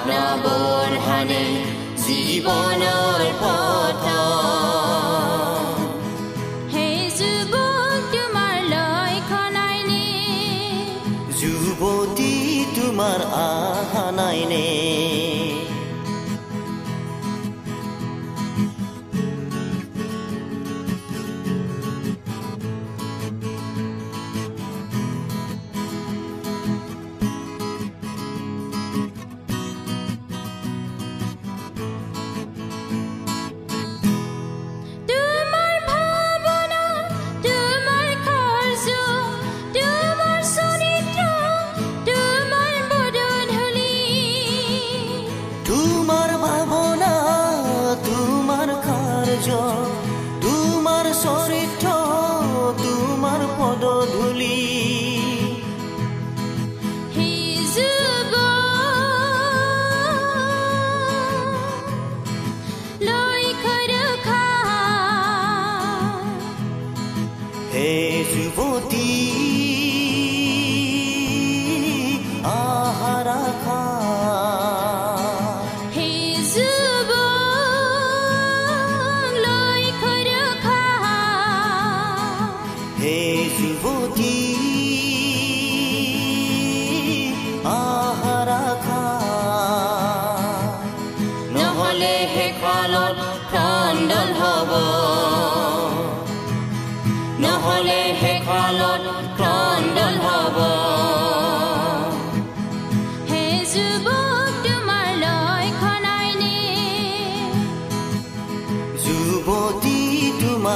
আগ্নবৰ হানে জীৱনৰ পথ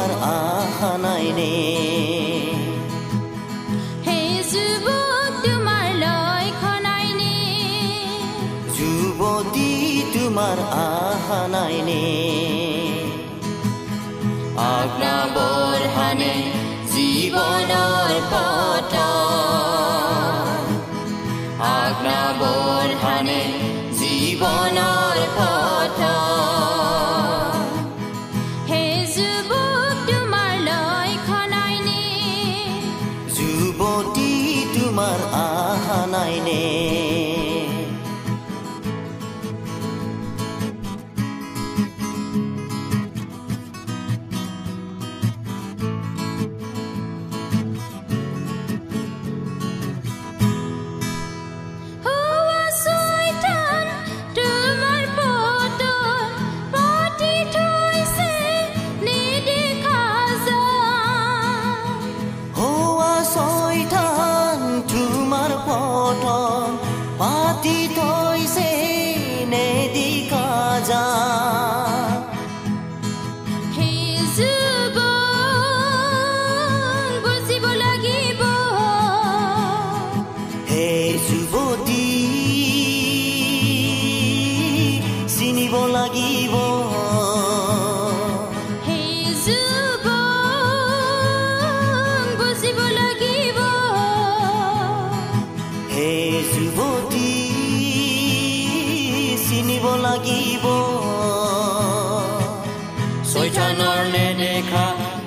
তোমাৰ আহা নাইনে হে যুৱক তোমাৰ লক্ষণাইনে যুৱতী তোমাৰ আহা নাইনে আজ্ঞাবৰ হানে জীৱনৰ পথ। আজ্ঞাবৰ হানে জীৱনৰ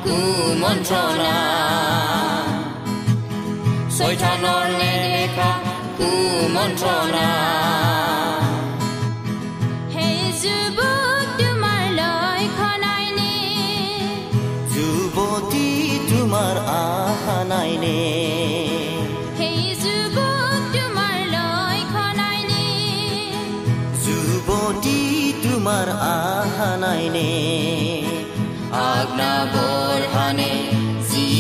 kumontrona. Soy tanoleneka kumontrona. তোমাৰ আহা নাইনে আগনা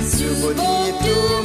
Subodito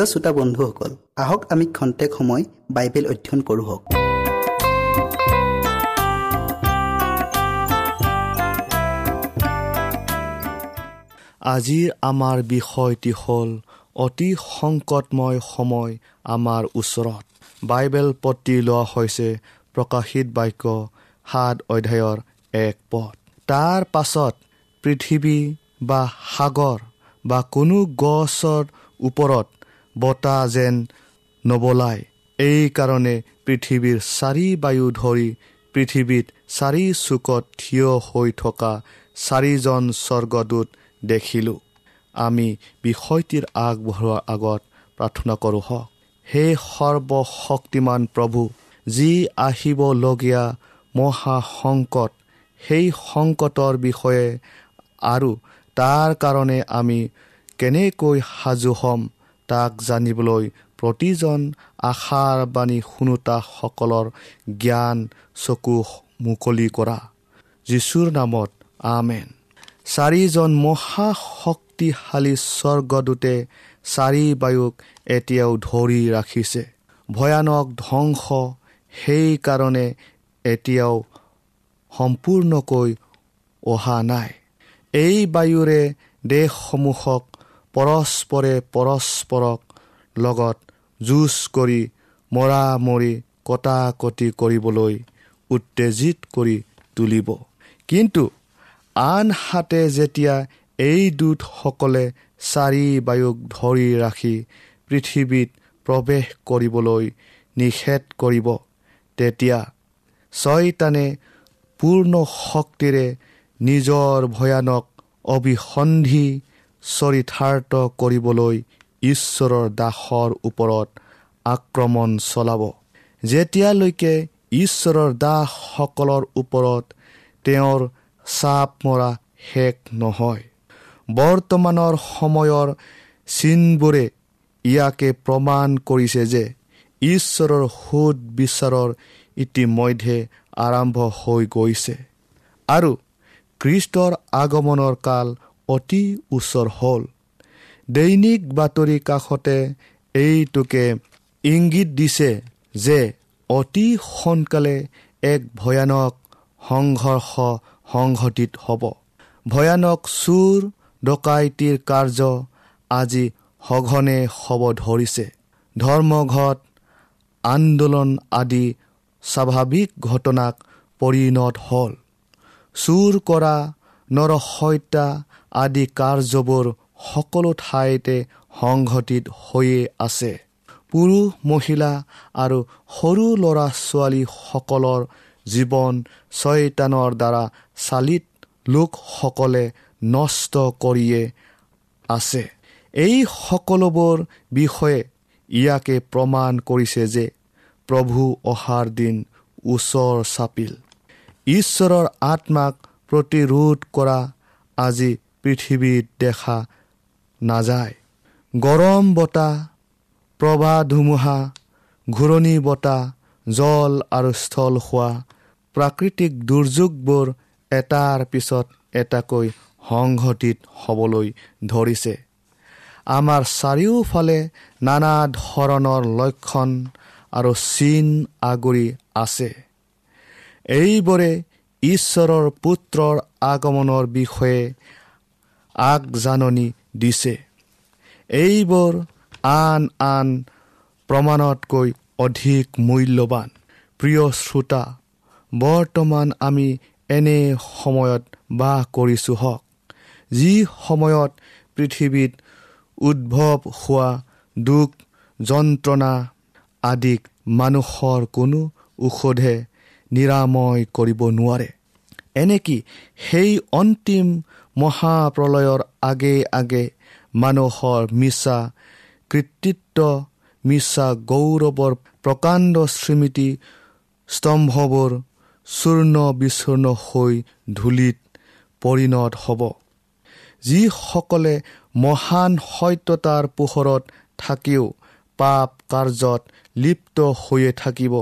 প্ৰিয় শ্ৰোতা বন্ধুসকল আহক আমি খন্তেক সময় বাইবেল অধ্যয়ন কৰোঁ আজিৰ আমাৰ বিষয়টি হ'ল অতি সংকটময় সময় আমাৰ ওচৰত। বাইবেল পতি লোৱা হৈছে প্ৰকাশিত বাক্য সাত অধ্যায়ৰ এক পদ। তাৰ পাছত পৃথিৱী বা সাগৰ বা কোনো গছৰ ওপৰত বতাহ যেন নবলায়। এইকাৰণে পৃথিৱীৰ চাৰি বায়ু ধৰি পৃথিৱীত চাৰি চুকত থিয় হৈ থকা চাৰিজন স্বৰ্গদূত দেখিলোঁ। আমি বিষয়টিৰ আগবঢ়োৱাৰ আগত প্ৰাৰ্থনা কৰোঁ হওক হে সৰ্বশক্তিমান প্ৰভু যি আহিবলগীয়া মহা সংকট সেই সংকটৰ বিষয়ে আৰু তাৰ কাৰণে আমি কেনেকৈ সাজু হ'ম? তাক জানিবলৈ প্ৰতিজন আশাৰ বাণী শুনোতাসকলৰ জ্ঞান চকু মুকলি কৰা। যীশুৰ নামত আমেন। চাৰিজন মহাশক্তিশালী স্বৰ্গদূতে চাৰি বায়ুক এতিয়াও ধৰি ৰাখিছে। ভয়ানক ধ্বংস সেইকাৰণে এতিয়াও সম্পূৰ্ণকৈ অহা নাই। এই বায়ুৰে দেশসমূহক পৰস্পৰে পৰস্পৰক লগত যুঁজ কৰি মৰা মৰি কটাকটি কৰিবলৈ উত্তেজিত কৰি তুলিব। কিন্তু আনহাতে যেতিয়া এই দূতসকলে চাৰি বায়ুক ধৰি ৰাখি পৃথিৱীত প্ৰৱেশ কৰিবলৈ নিষেধ কৰিব তেতিয়া ছয়তানে পূৰ্ণ শক্তিৰে নিজৰ ভয়ানক অভিসন্ধি চৰিতাৰ্থ কৰিবলৈ ঈশ্বৰৰ দাসৰ ওপৰত আক্ৰমণ চলাব। যেতিয়ালৈকে ঈশ্বৰৰ দাসসকলৰ ওপৰত তেওঁৰ চাপ মৰা শেষ নহয় বৰ্তমানৰ সময়ৰ চিনবোৰে ইয়াকে প্ৰমাণ কৰিছে যে ঈশ্বৰৰ সোধ বিচাৰৰ ইতিমধ্যে আৰম্ভ হৈ গৈছে। আৰু খ্ৰীষ্টৰ আগমনৰ কাল অতি ওচৰ হ'ল। দৈনিক বাতৰি কাষতে এইটোকে ইংগিত দিছে যে অতি সোনকালে এক ভয়ানক সংঘৰ্ষ সংঘটিত হ'ব। ভয়ানক চুৰ ডকাইতিৰ কাৰ্য আজি সঘনে হ'ব ধৰিছে। ধৰ্মঘট আন্দোলন আদি স্বাভাৱিক ঘটনাক পৰিণত হ'ল। চুৰ কৰা নৰহত্যা আদি কাৰ্যবোৰ সকলো ঠাইতে সংঘটিত হৈয়ে আছে। পুৰুষ মহিলা আৰু সৰু ল'ৰা ছোৱালীসকলৰ জীৱন ছয়তানৰ দ্বাৰা চালিত লোকসকলে নষ্ট কৰিয়ে আছে। এই সকলোবোৰ বিষয়ে ইয়াকে প্ৰমাণ কৰিছে যে প্ৰভু অহাৰ দিন ওচৰ চাপিল। ঈশ্বৰৰ আত্মাক প্ৰতিৰোধ কৰা আজি পৃথিৱীত দেখা নাযায়। গৰম বতাহ প্ৰবাহ ধুমুহা ঘূৰণি বতাহ জল আৰু স্থল হোৱা প্ৰাকৃতিক দুৰ্যোগবোৰ এটাৰ পিছত এটাকৈ সংঘটিত হ'বলৈ ধৰিছে। আমাৰ চাৰিওফালে নানা ধৰণৰ লক্ষণ আৰু চিন আগুৰি আছে। এইবোৰে ঈশ্বৰৰ পুত্ৰৰ আগমনৰ বিষয়ে আগজাননী দিছে। এইবোৰ আন আন প্ৰমাণতকৈ অধিক মূল্যৱান। প্ৰিয় শ্ৰোতা বৰ্তমান আমি এনে সময়ত বাস কৰিছোঁ হওক যি সময়ত পৃথিৱীত উদ্ভৱ হোৱা দুখ যন্ত্ৰণা আদিক মানুহৰ কোনো ঔষধে নিৰাময় কৰিব নোৱাৰে। এনেকি সেই অন্তিম মহাপ্ৰলয়ৰ আগে আগে মানুহৰ মিছা কৃতিত্ব মিছা গৌৰৱৰ প্ৰকাণ্ড স্মৃতি স্তম্ভবোৰ চূৰ্ণ বিচূৰ্ণ হৈ ধূলিত পৰিণত হ'ব। যিসকলে মহান সত্যতাৰ পোহৰত থাকিও পাপ কাৰ্যত লিপ্ত হৈয়ে থাকিব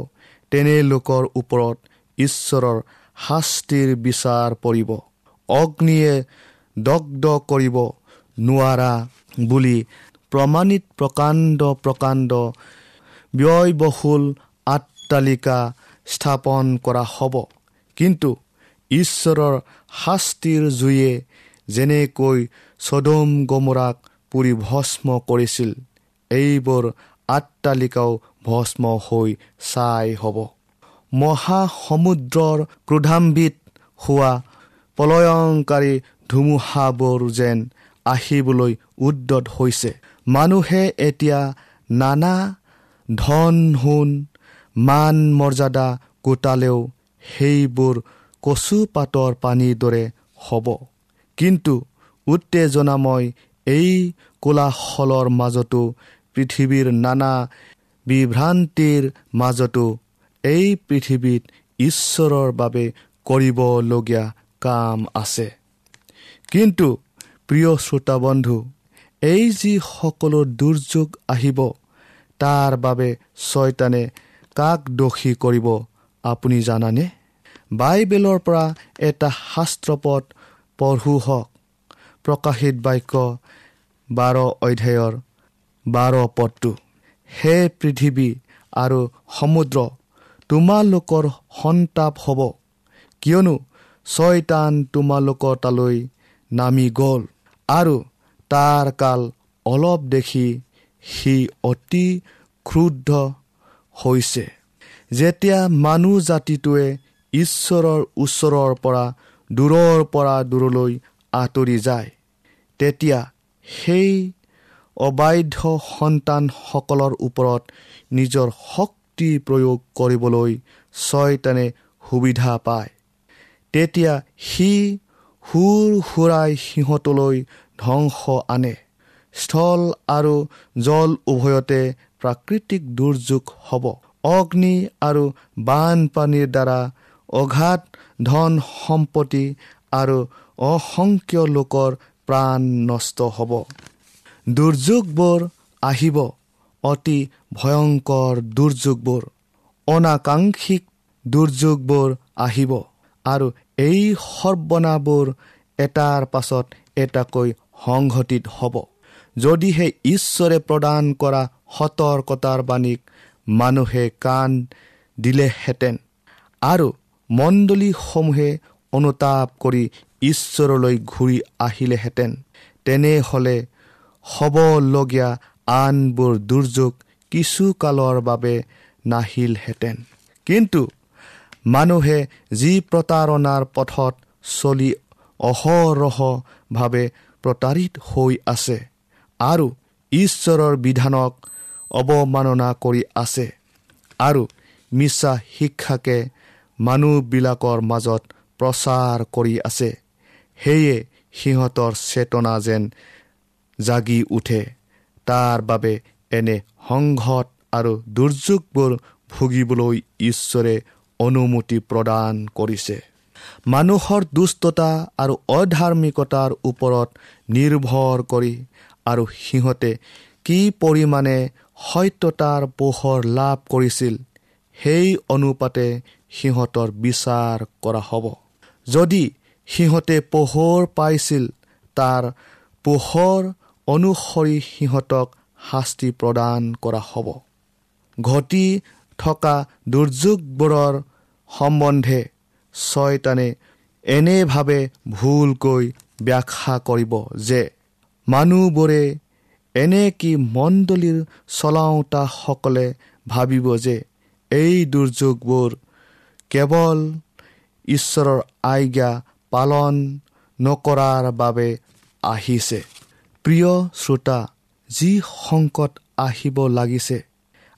তেনে লোকৰ ওপৰত ঈশ্বৰৰ শাস্তিৰ বিচাৰ পৰিব। অগ্নিয়ে দগ্ধ কৰিব নোৱাৰা বুলি প্ৰমাণিত প্ৰকাণ্ড প্ৰকাণ্ড ব্যয়বহুল আট্টালিকা স্থাপন কৰা হ'ব। কিন্তু ঈশ্বৰৰ শাস্তিৰ জুয়ে যেনেকৈ চদম গমৰাক পুৰি ভস্ম কৰিছিল এইবোৰ আট্টালিকাও ভস্ম হৈ ছাই হ'ব। মহাসমুদ্ৰৰ ক্ৰোধাম্বিত হোৱা প্ৰলয়ংকাৰী ধুমুহাবোৰ যেন আহিবলৈ উদ্যত হৈছে। মানুহে এতিয়া নানা ধন সোণ মান মৰ্যাদা গোটালেও সেইবোৰ কচু পাতৰ পানীৰ দৰে হ'ব। কিন্তু উত্তেজনাময় এই কোলাহলৰ মাজতো পৃথিৱীৰ নানা বিভ্ৰান্তিৰ মাজতো এই পৃথিৱীত ঈশ্বৰৰ বাবে কৰিবলগীয়া কাম আছে। কিন্তু প্ৰিয় শ্ৰোতা বন্ধু এই যি সকলো দুৰ্যোগ আহিব তাৰ বাবে ছয়তানে কাক দোষী কৰিব। আপুনি জানানে? বাইবেলৰ পৰা এটা শাস্ত্ৰপদ পঢ়ো হওক। প্ৰকাশিত বাক্য বাৰ অধ্যায়ৰ বাৰ পদটো হে পৃথিৱী আৰু সমুদ্ৰ তোমালোকৰ সন্তাপ হ'ব। কিয়নো ছয়তান তোমালোকৰ তালৈ নামি গ'ল আৰু তাৰ কাল অলপ দেখি সি অতি ক্ৰুদ্ধ হৈছে। যেতিয়া মানুহ জাতিটোৱে ঈশ্বৰৰ ওচৰৰ পৰা দূৰৰ পৰা দূৰলৈ আঁতৰি যায় তেতিয়া সেই অবাধ্য সন্তানসকলৰ ওপৰত নিজৰ শক্তি প্ৰয়োগ কৰিবলৈ ছয়তানে সুবিধা পায়। তেতিয়া সি সুৰ সুৰাই সিহঁতলৈ ধ্বংস আনে। স্থল আৰু জল উভয়তে প্ৰাকৃতিক দুৰ্যোগ হ'ব। অগ্নি আৰু বানপানীৰ দ্বাৰা অঘাত ধন সম্পত্তি আৰু অসংখ্য লোকৰ প্ৰাণ নষ্ট হ'ব। দুৰ্যোগবোৰ আহিব। অতি ভয়ংকৰ দুৰ্যোগবোৰ। অনাকাংক্ষিক দুৰ্যোগবোৰ আহিব। আৰু এই সৰ্বনাবোৰ এটাৰ পাছত এটাকৈ সংঘটিত হ'ব। যদিহে ঈশ্বৰে প্ৰদান কৰা সতৰ্কতাৰ বাণীক মানুহে কাণ দিলেহেঁতেন আৰু মণ্ডলীসমূহে অনুতাপ কৰি ঈশ্বৰলৈ ঘূৰি আহিলেহেঁতেন তেনেহ'লে হ'বলগীয়া আনবোৰ দুৰ্যোগ কিছুকালৰ বাবে নাহিলহেঁতেন। কিন্তু মানুহে যি প্ৰতাৰণাৰ পথত চলি অহৰহভাৱে প্ৰতাৰিত হৈ আছে আৰু ঈশ্বৰৰ বিধানক অৱমাননা কৰি আছে আৰু মিছা শিক্ষাকে মানুহবিলাকৰ মাজত প্ৰচাৰ কৰি আছে সেয়ে সিহঁতৰ চেতনা যেন জাগি উঠে। তাৰ বাবে এনে সংঘত আৰু দুৰ্যোগবোৰ ভুগিবলৈ ঈশ্বৰে অনুমতি প্ৰদান কৰিছে। মানুহৰ দুষ্টতা আৰু অধাৰ্মিকতাৰ ওপৰত নিৰ্ভৰ কৰি আৰু সিহঁতে কি পৰিমাণে সত্যতাৰ পোহৰ লাভ কৰিছিল সেই অনুপাতে সিহঁতৰ বিচাৰ কৰা হ'ব। যদি সিহঁতে পোহৰ পাইছিল তাৰ পোহৰ অনুসৰি সিহঁতক শাস্তি প্ৰদান কৰা হ'ব। ঘটি থকা দুৰ্যোগবোৰৰ সম্বন্ধে ছয়তানে এনেভাৱে ভুলকৈ ব্যাখ্যা কৰিব যে মানুহবোৰে এনে কি মণ্ডলীৰ চলাওঁতাসকলে ভাবিব যে এই দুৰ্যোগবোৰ কেৱল ঈশ্বৰৰ আজ্ঞা পালন নকৰাৰ বাবে আহিছে। প্ৰিয় শ্ৰোতা যি সংকট আহিব লাগিছে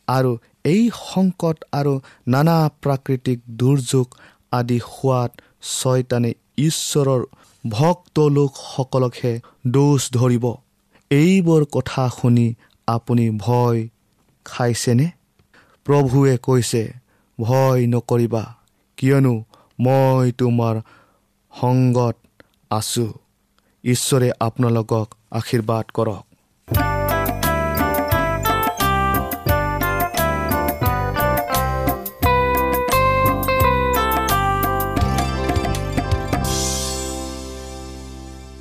আৰু এই সংকট আৰু নানা প্ৰাকৃতিক দুৰ্যোগ আদি হোৱাত ছয়তানে ঈশ্বৰৰ ভক্ত লোকসকলকহে দোষ ধৰিব। এইবোৰ কথা শুনি আপুনি ভয় খাইছেনে? প্ৰভুৱে কৈছে ভয় নকৰিবা কিয়নো মই তোমাৰ সংগত আছো। ঈশ্বৰে আপোনালোকক আশীৰ্বাদ কৰক।